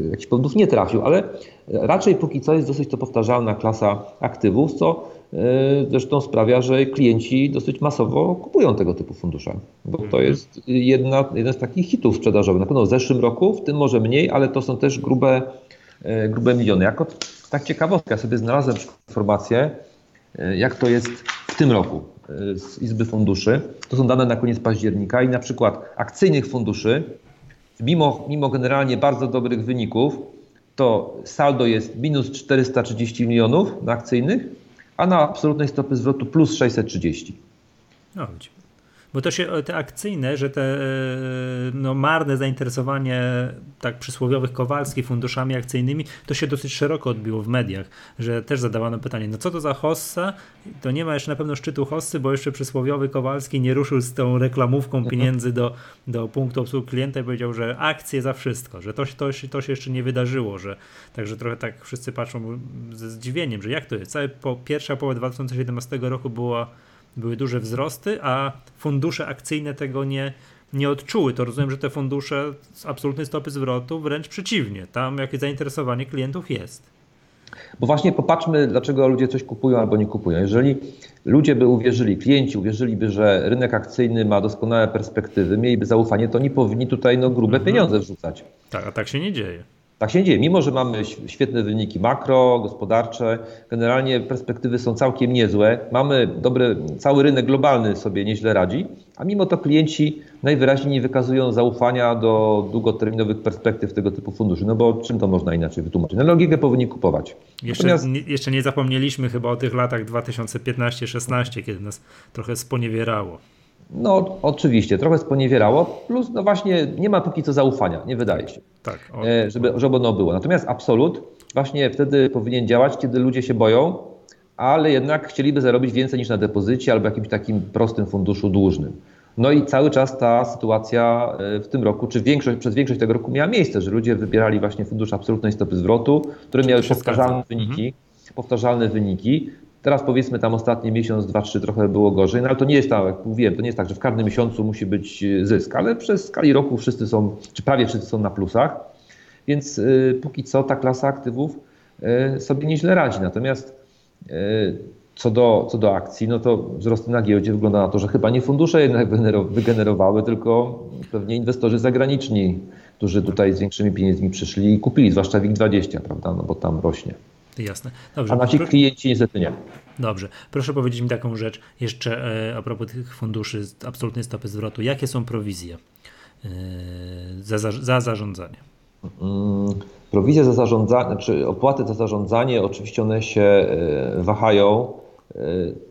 jakiś powodów nie trafił, ale raczej póki co jest dosyć to powtarzalna klasa aktywów, co e, zresztą sprawia, że klienci dosyć masowo kupują tego typu fundusze, bo to mhm. jest jedna, jeden z takich hitów sprzedażowych. Na pewno w zeszłym roku, w tym może mniej, ale to są też grube, e, grube miliony. Jako tak ciekawostka, sobie znalazłem informację, E, jak to jest w tym roku e, z Izby Funduszy. To są dane na koniec października i na przykład akcyjnych funduszy, mimo, mimo generalnie bardzo dobrych wyników, to saldo jest minus 430 milionów na akcyjnych, a na absolutnej stopy zwrotu plus 630. No, bo to się te akcyjne, że te e, no, marne zainteresowanie tak przysłowiowych Kowalskich funduszami akcyjnymi, to się dosyć szeroko odbiło w mediach, że też zadawano pytanie, no co to za hossa? To nie ma jeszcze na pewno szczytu hossy, bo jeszcze przysłowiowy Kowalski nie ruszył z tą reklamówką mhm. pieniędzy do, do punktu obsługi klienta i powiedział, że akcje za wszystko, że to, to, to się jeszcze nie wydarzyło, że także trochę tak wszyscy patrzą ze zdziwieniem, że jak to jest? Całe po, pierwsza połowa 2017 roku była były duże wzrosty, a fundusze akcyjne tego nie, nie odczuły. To rozumiem, że te fundusze z absolutnej stopy zwrotu wręcz przeciwnie. Tam jakieś zainteresowanie klientów jest. Bo właśnie popatrzmy, dlaczego ludzie coś kupują albo nie kupują. Jeżeli ludzie by uwierzyli, klienci uwierzyliby, że rynek akcyjny ma doskonałe perspektywy, mieliby zaufanie, to nie powinni tutaj no, grube mhm. pieniądze wrzucać. Tak, a tak się nie dzieje. Tak się dzieje. Mimo, że mamy świetne wyniki makro, gospodarcze, generalnie perspektywy są całkiem niezłe. Mamy dobry, cały rynek globalny sobie nieźle radzi, a mimo to klienci najwyraźniej nie wykazują zaufania do długoterminowych perspektyw tego typu funduszy. No bo czym to można inaczej wytłumaczyć? No logikę powinni kupować. Jeszcze, Natomiast... nie, jeszcze nie zapomnieliśmy chyba o tych latach 2015-16, kiedy nas trochę sponiewierało. No, oczywiście, trochę sponiewierało, plus no właśnie nie ma póki co zaufania, nie wydaje się, tak, o, e, żeby, żeby ono było. Natomiast absolut właśnie wtedy powinien działać, kiedy ludzie się boją, ale jednak chcieliby zarobić więcej niż na depozycie albo jakimś takim prostym funduszu dłużnym. No i cały czas ta sytuacja e, w tym roku, czy większość, przez większość tego roku miała miejsce, że ludzie wybierali właśnie fundusz absolutnej stopy zwrotu, które miały powtarzalne wyniki, mhm. powtarzalne wyniki. Teraz powiedzmy tam ostatni miesiąc, dwa, trzy trochę było gorzej, no ale to nie jest tak, jak mówiłem, to nie jest tak, że w każdym miesiącu musi być e, zysk, ale przez skali roku wszyscy są, czy prawie wszyscy są na plusach, więc y, póki co ta klasa aktywów y, sobie nieźle radzi. Natomiast y, co do, co do akcji, no to wzrosty na giełdzie wygląda na to, że chyba nie fundusze jednak wygenerowały, tylko pewnie inwestorzy zagraniczni, którzy tutaj z większymi pieniędzmi przyszli i kupili, zwłaszcza WIG20, prawda, no bo tam rośnie. Jasne. Dobrze. A nasi proszę... klienci niestety nie. Dobrze. Proszę powiedzieć mi taką rzecz jeszcze e, a propos tych funduszy absolutnej stopy zwrotu. Jakie są prowizje e, za, za, za zarządzanie? Mm, prowizje za zarządzanie, czy opłaty za zarządzanie, oczywiście one się e, wahają.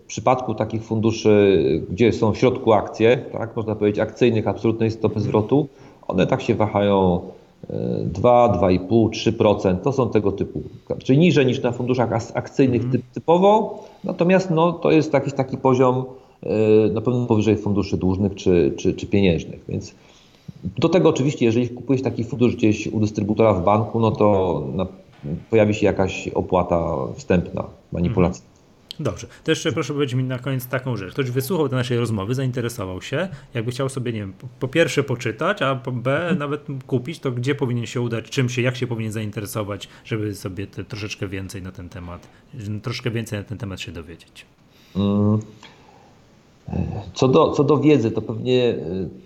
W przypadku takich funduszy, gdzie są w środku akcje, tak, można powiedzieć akcyjnych absolutnej stopy zwrotu, one tak się wahają 2, 2,5, 3%. To są tego typu, czyli niżej niż na funduszach akcyjnych mm. typowo, natomiast no, to jest jakiś taki poziom e, na pewno powyżej funduszy dłużnych czy, czy, czy pieniężnych. Więc do tego oczywiście, jeżeli kupujesz taki fundusz gdzieś u dystrybutora w banku, no to na, pojawi się jakaś opłata wstępna, manipulacja. Dobrze. To jeszcze proszę powiedzieć mi na koniec taką rzecz. Ktoś wysłuchał tej naszej rozmowy, zainteresował się, jakby chciał sobie, nie wiem, po pierwsze poczytać, a po B nawet kupić, to gdzie powinien się udać, czym się, jak się powinien zainteresować, żeby sobie te, troszeczkę więcej na ten temat, troszkę więcej na ten temat się dowiedzieć. Mm. Co do, co do wiedzy, to pewnie e,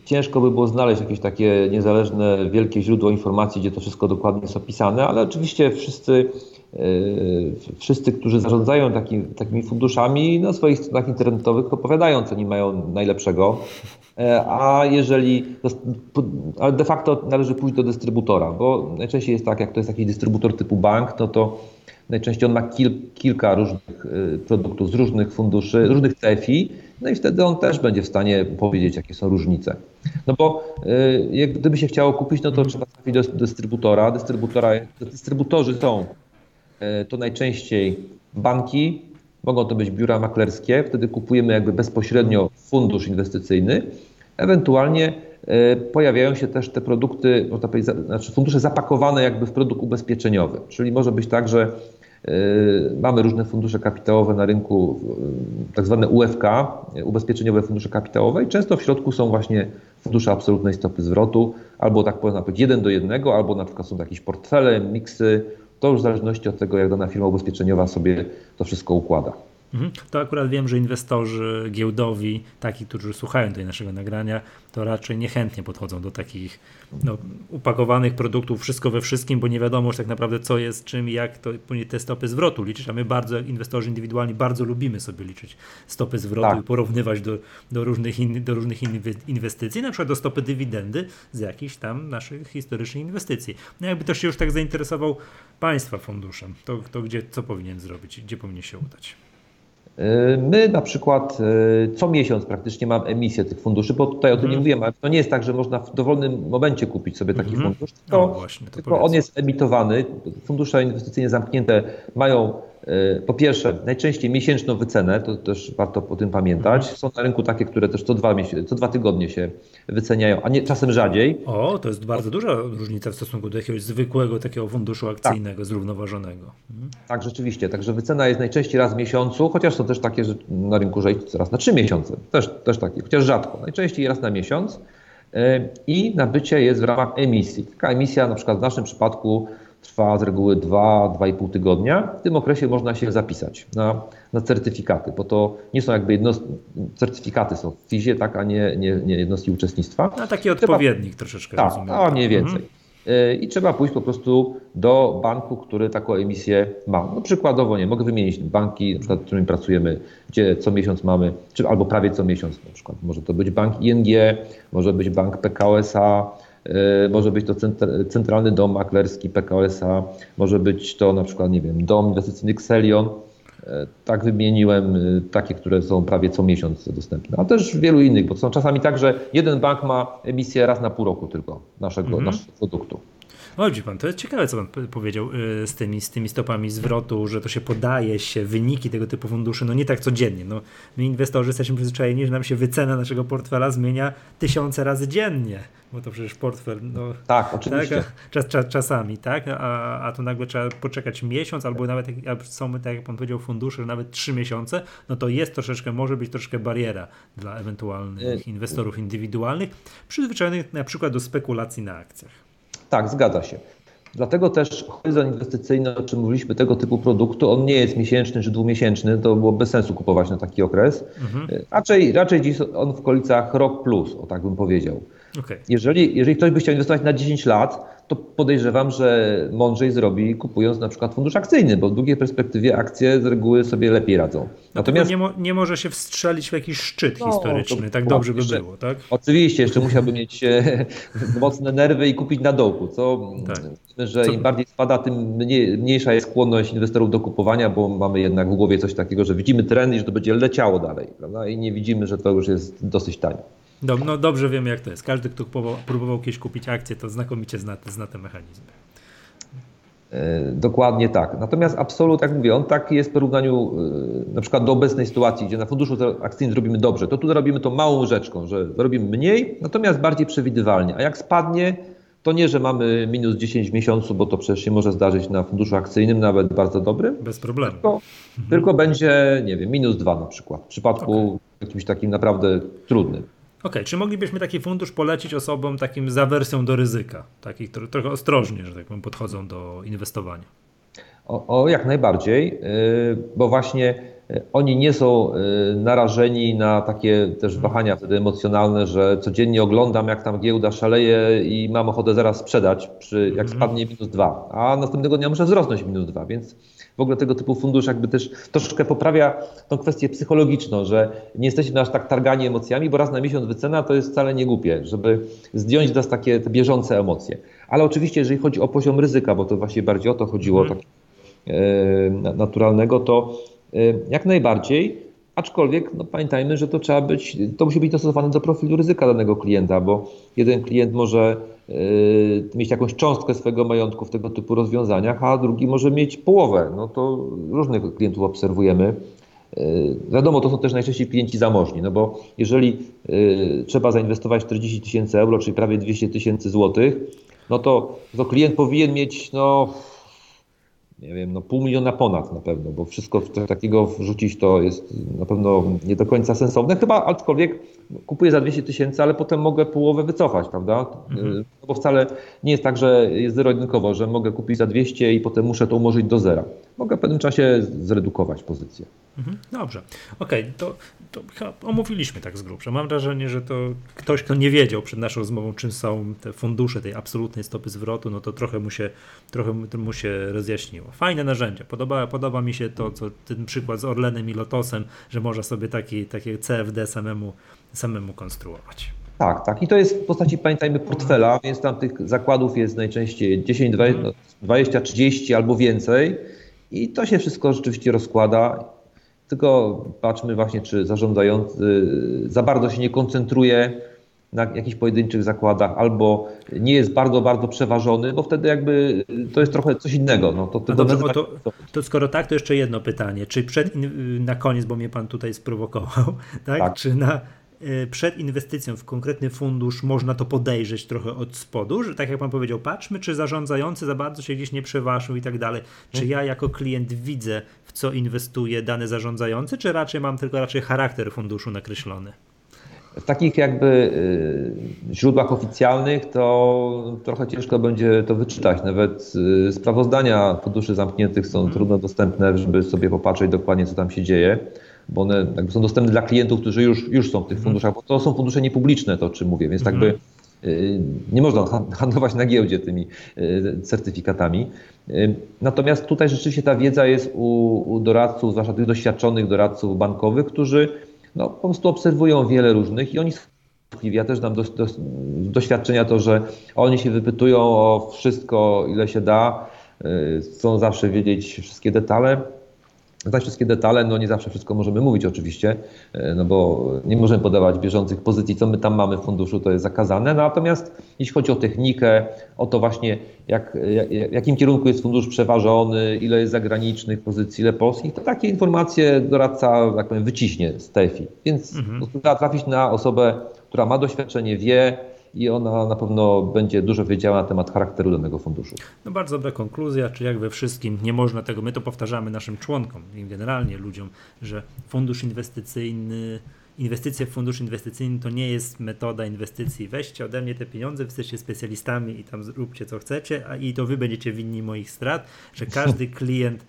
ciężko by było znaleźć jakieś takie niezależne, wielkie źródło informacji, gdzie to wszystko dokładnie jest opisane, ale oczywiście wszyscy E, wszyscy, którzy zarządzają taki, takimi funduszami, na swoich stronach internetowych opowiadają, co oni mają najlepszego. E, a jeżeli, ale de facto należy pójść do dystrybutora, bo najczęściej jest tak, jak to jest jakiś dystrybutor typu bank, no to najczęściej on ma kil, kilka różnych produktów z różnych funduszy, różnych CFI, no i wtedy on też będzie w stanie powiedzieć, jakie są różnice. No bo jak gdyby się chciało kupić, no to trzeba trafić do dystrybutora. Dystrybutora, dystrybutorzy są E, to najczęściej banki, mogą to być biura maklerskie, wtedy kupujemy jakby bezpośrednio fundusz inwestycyjny. Ewentualnie e, pojawiają się też te produkty, można powiedzieć, znaczy fundusze zapakowane jakby w produkt ubezpieczeniowy. Czyli może być tak, że mamy różne fundusze kapitałowe na rynku, tak zwane UFK, ubezpieczeniowe fundusze kapitałowe i często w środku są właśnie fundusze absolutnej stopy zwrotu, albo tak można powiedzieć jeden do jednego, albo na przykład są jakieś portfele, miksy, to już w zależności od tego, jak dana firma ubezpieczeniowa sobie to wszystko układa. Mhm. To akurat wiem, że inwestorzy giełdowi, taki, którzy słuchają tej naszego nagrania, to raczej niechętnie podchodzą do takich no, upakowanych produktów, wszystko we wszystkim, bo nie wiadomo już tak naprawdę, co jest czym i jak to te stopy zwrotu liczyć. A my bardzo, inwestorzy indywidualni, bardzo lubimy sobie liczyć stopy zwrotu tak. i porównywać do, do różnych, in, do różnych inwestycji, na przykład do stopy dywidendy z jakichś tam naszych historycznych inwestycji. No jakby ktoś się już tak zainteresował Państwa funduszem, to, to gdzie, co powinien zrobić, gdzie powinien się udać? My na przykład e, co miesiąc praktycznie mam emisję tych funduszy, bo tutaj o tym nie mhm. mówiłem, ale to nie jest tak, że można w dowolnym momencie kupić sobie taki mm -hmm. fundusz, tylko, no właśnie, tylko on jest emitowany. Fundusze inwestycyjne zamknięte mają E, po pierwsze, najczęściej miesięczną wycenę, to też warto o tym pamiętać. Mhm. Są na rynku takie, które też co dwa, co dwa tygodnie się wyceniają, a nie czasem rzadziej. O, to jest bardzo duża różnica w stosunku do jakiegoś zwykłego takiego funduszu akcyjnego, tak. zrównoważonego. Mhm. Tak, rzeczywiście. Także wycena jest najczęściej raz w miesiącu, chociaż są też takie że na rynku, że raz na trzy miesiące. Też, też takie, chociaż rzadko. Najczęściej raz na miesiąc. i nabycie jest w ramach emisji. Taka emisja na przykład w naszym przypadku trwa z reguły 2-2,5 tygodnia. W tym okresie można się zapisać na, na certyfikaty, bo to nie są jakby jednostki, certyfikaty są w FIZie, tak, a nie, nie, nie jednostki uczestnictwa. A taki odpowiednik Trzeba, troszeczkę tak, rozumiem. a mniej więcej. Mhm. I trzeba pójść po prostu do banku, który taką emisję ma. No przykładowo, nie mogę wymienić banki, na przykład, z którymi pracujemy, gdzie co miesiąc mamy, czy albo prawie co miesiąc na przykład. Może to być bank ING, może być bank PKSA, może być to centralny dom maklerski PKS-a, może być to na przykład, nie wiem, dom inwestycyjny Xelion. E, tak wymieniłem e, takie, które są prawie co miesiąc dostępne, a też wielu innych, bo są czasami tak, że jeden bank ma emisję raz na pół roku tylko naszego, mhm. naszego produktu. Chodzi pan, to jest ciekawe, co pan powiedział y, z tymi, z tymi stopami zwrotu, że to się podaje się, wyniki tego typu funduszy, no nie tak codziennie. No, my inwestorzy jesteśmy przyzwyczajeni, że nam się wycena naszego portfela zmienia tysiące razy dziennie, bo to przecież portfel, no... Tak, oczywiście. Tak, czas, czas, czasami, tak? A, a tu nagle trzeba poczekać miesiąc, albo nawet jak są, tak jak pan powiedział, fundusze, nawet trzy miesiące, no to jest troszeczkę, może być troszkę bariera dla ewentualnych y, inwestorów indywidualnych, przyzwyczajonych na przykład do spekulacji na akcjach. Tak, zgadza się. Dlatego też horyzont inwestycyjny, o czym mówiliśmy, tego typu produktu, on nie jest miesięczny czy dwumiesięczny, to było bez sensu kupować na taki okres. Mhm. Raczej, raczej dziś on w okolicach rok plus, o tak bym powiedział. Okay. Jeżeli, jeżeli ktoś by chciał inwestować na 10 lat, to podejrzewam, że mądrzej zrobi kupując na przykład fundusz akcyjny, bo w długiej perspektywie akcje z reguły sobie lepiej radzą. Natomiast nie, mo nie może się wstrzelić w jakiś szczyt no, historyczny, tak dobrze by jeszcze, było, tak? Oczywiście, jeszcze musiałby mieć e, mocne nerwy i kupić na dołku, co tak. że co? im bardziej spada, tym mniej, mniejsza jest skłonność inwestorów do kupowania, bo mamy jednak w głowie coś takiego, że widzimy trend i że to będzie leciało dalej, prawda? I nie widzimy, że to już jest dosyć tanie. No, no dobrze wiemy jak to jest. Każdy, kto próbował, próbował kiedyś kupić akcję, to znakomicie zna, zna te mechanizmy. E, dokładnie tak. Natomiast absolut, jak mówię, on tak jest w porównaniu e, na przykład do obecnej sytuacji, gdzie na funduszu akcyjnym zrobimy dobrze, to tu robimy to małą rzeczką, że robimy mniej, natomiast bardziej przewidywalnie. A jak spadnie, to nie, że mamy minus 10 w miesiącu, bo to przecież się może zdarzyć na funduszu akcyjnym, nawet bardzo dobrym. Bez problemu. Tylko, mhm. tylko będzie, nie wiem, minus 2 na przykład, w przypadku okay. jakimś takim naprawdę trudnym. Okej, okay, czy moglibyśmy taki fundusz polecić osobom takim z awersją do ryzyka, takich które trochę ostrożnie, że tak powiem, podchodzą do inwestowania? O, o jak najbardziej, y, bo właśnie oni nie są y, narażeni na takie też mhm. wahania wtedy emocjonalne, że codziennie oglądam, jak tam giełda szaleje i mam ochotę zaraz sprzedać, przy, jak mhm. spadnie minus dwa, a następnego dnia muszę wzrosnąć minus dwa, więc w ogóle tego typu fundusz jakby też troszeczkę poprawia tą kwestię psychologiczną, że nie jesteśmy aż tak targani emocjami, bo raz na miesiąc wycena to jest wcale nie głupie, żeby zdjąć nas takie te bieżące emocje. Ale oczywiście, jeżeli chodzi o poziom ryzyka, bo to właśnie bardziej o to chodziło, tak, e, naturalnego, to e, jak najbardziej Aczkolwiek no, pamiętajmy, że to trzeba być, to musi być dostosowane do profilu ryzyka danego klienta, bo jeden klient może yy, mieć jakąś cząstkę swojego majątku w tego typu rozwiązaniach, a drugi może mieć połowę. No to różnych klientów obserwujemy. Yy, wiadomo, to są też najczęściej klienci zamożni, no bo jeżeli trzeba zainwestować 40 tysięcy euro, czyli prawie 200 tysięcy złotych, no to, to klient powinien mieć no, nie wiem, no pół miliona ponad na pewno, bo wszystko takiego wrzucić to jest na pewno nie do końca sensowne. Chyba aczkolwiek kupuję za 200 tysięcy, ale potem mogę połowę wycofać, prawda? Mhm. No bo wcale nie jest tak, że jest zero-jedynkowo, że mogę kupić za 200 i potem muszę to umorzyć do zera. Mogę w pewnym czasie zredukować pozycję. Mhm. Dobrze. Okej, okay. to, to omówiliśmy tak z grubsza. Mam wrażenie, że to ktoś, kto nie wiedział przed naszą rozmową, czym są te fundusze tej absolutnej stopy zwrotu, no to trochę mu się, trochę mu się rozjaśniło. Fajne narzędzie. Podoba, podoba mi się to, co ten przykład z Orlenem i Lotosem, że można sobie taki, takie CFD samemu, samemu konstruować. Tak, tak. I to jest w postaci, pamiętajmy, portfela, więc tam tych zakładów jest najczęściej 10, 20, 30 albo więcej. I to się wszystko rzeczywiście rozkłada. Tylko patrzmy właśnie, czy zarządzający za bardzo się nie koncentruje na jakichś pojedynczych zakładach, albo nie jest bardzo, bardzo przeważony, bo wtedy jakby to jest trochę coś innego. No, to, to, dobrze, to, to, skoro tak, to jeszcze jedno pytanie. Czy przed, na koniec, bo mnie pan tutaj sprowokował, tak? tak. Czy na, przed inwestycją w konkretny fundusz można to podejrzeć trochę od spodu, że tak jak pan powiedział, patrzmy, czy zarządzający za bardzo się gdzieś nie przeważył i tak dalej. Czy ja jako klient widzę, w co inwestuje dany zarządzający, czy raczej mam tylko raczej charakter funduszu nakreślony? w takich jakby y, źródłach oficjalnych to trochę ciężko będzie to wyczytać. Nawet y, sprawozdania funduszy zamkniętych są trudno dostępne, żeby sobie popatrzeć dokładnie, co tam się dzieje, bo one są dostępne dla klientów, którzy już, już są w tych mhm. funduszach, bo to są fundusze niepubliczne, to o czym mówię, więc jakby y, nie można handlować na giełdzie tymi certyfikatami. Natomiast tutaj rzeczywiście ta wiedza jest u, u doradców, zwłaszcza tych doświadczonych doradców bankowych, którzy no, po prostu obserwują wiele różnych i oni ja też dam do, do, doświadczenia to, że oni się wypytują o wszystko, ile się da, y, chcą zawsze wiedzieć wszystkie detale znać wszystkie detale, no nie zawsze wszystko możemy mówić oczywiście, e, no bo nie możemy podawać bieżących pozycji, co my tam mamy w funduszu, to jest zakazane. Natomiast jeśli chodzi o technikę, o to właśnie jak, jak, jakim kierunku jest fundusz przeważony, ile jest zagranicznych pozycji, ile polskich, to takie informacje doradca, tak powiem, wyciśnie z TEFI. Więc mhm. trzeba trafić na osobę, która ma doświadczenie, wie, i ona na pewno będzie dużo wiedziała na temat charakteru danego funduszu. No bardzo dobra konkluzja, czy jak we wszystkim nie można tego, my to powtarzamy naszym członkom i generalnie ludziom, że fundusz inwestycyjny inwestycje w fundusz inwestycyjny to nie jest metoda inwestycji. Weźcie ode mnie te pieniądze, wy jesteście specjalistami i tam zróbcie co chcecie, a i to wy będziecie winni moich strat, że każdy klient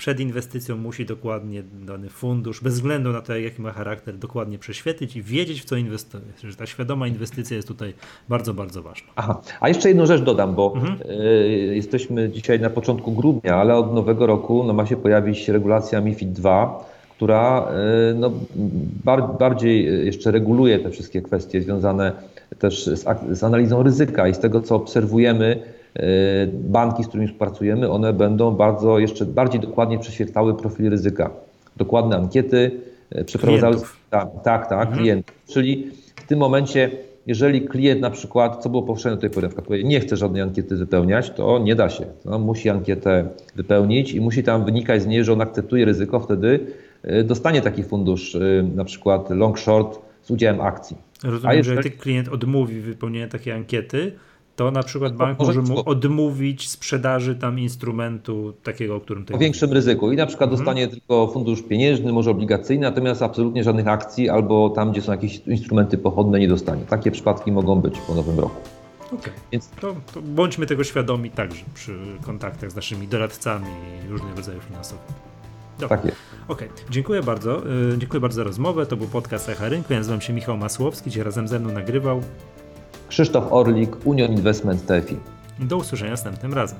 przed inwestycją musi dokładnie dany fundusz, bez względu na to, jaki ma charakter, dokładnie prześwietlić i wiedzieć, w co inwestuje. Że ta świadoma inwestycja jest tutaj bardzo, bardzo ważna. Aha, a jeszcze jedną rzecz dodam, bo mhm. y, jesteśmy dzisiaj na początku grudnia, ale od nowego roku no, ma się pojawić regulacja MIFID 2, która y, no, bar, bardziej jeszcze reguluje te wszystkie kwestie związane też z, z analizą ryzyka i z tego, co obserwujemy, E, banki, z którymi współpracujemy, one będą bardzo jeszcze bardziej dokładnie prześwietlały profil ryzyka. Dokładne ankiety e, przeprowadzały. Tak, tak, tak mhm. klientów. Czyli w tym momencie, jeżeli klient na przykład, co było powszechne do tej pory, powie, nie chce żadnej ankiety wypełniać, to nie da się. No, musi ankietę wypełnić i musi tam wynikać z niej, że on akceptuje ryzyko, wtedy e, dostanie taki fundusz, na przykład long short z udziałem akcji. Rozumiem, jeżeli... że jak klient odmówi wypełnienia takiej ankiety, to na przykład bank może mu odmówić sprzedaży tam instrumentu takiego, o którym tutaj O większym ryzyku i na przykład mhm. dostanie tylko fundusz pieniężny, może obligacyjny, natomiast absolutnie żadnych akcji albo tam, gdzie są jakieś instrumenty pochodne nie dostanie. Takie przypadki mogą być po nowym roku. Okej, okay. Więc... to, to bądźmy tego świadomi także przy kontaktach z naszymi doradcami różnych rodzajów finansowych. Dobra. Tak jest. Okej, okay. dziękuję bardzo. Yy, dziękuję bardzo za rozmowę. To był podcast Echa Rynku. Ja nazywam się Michał Masłowski, gdzie razem ze mną nagrywał Krzysztof Orlik, Union Investment TFI. Do usłyszenia następnym razem.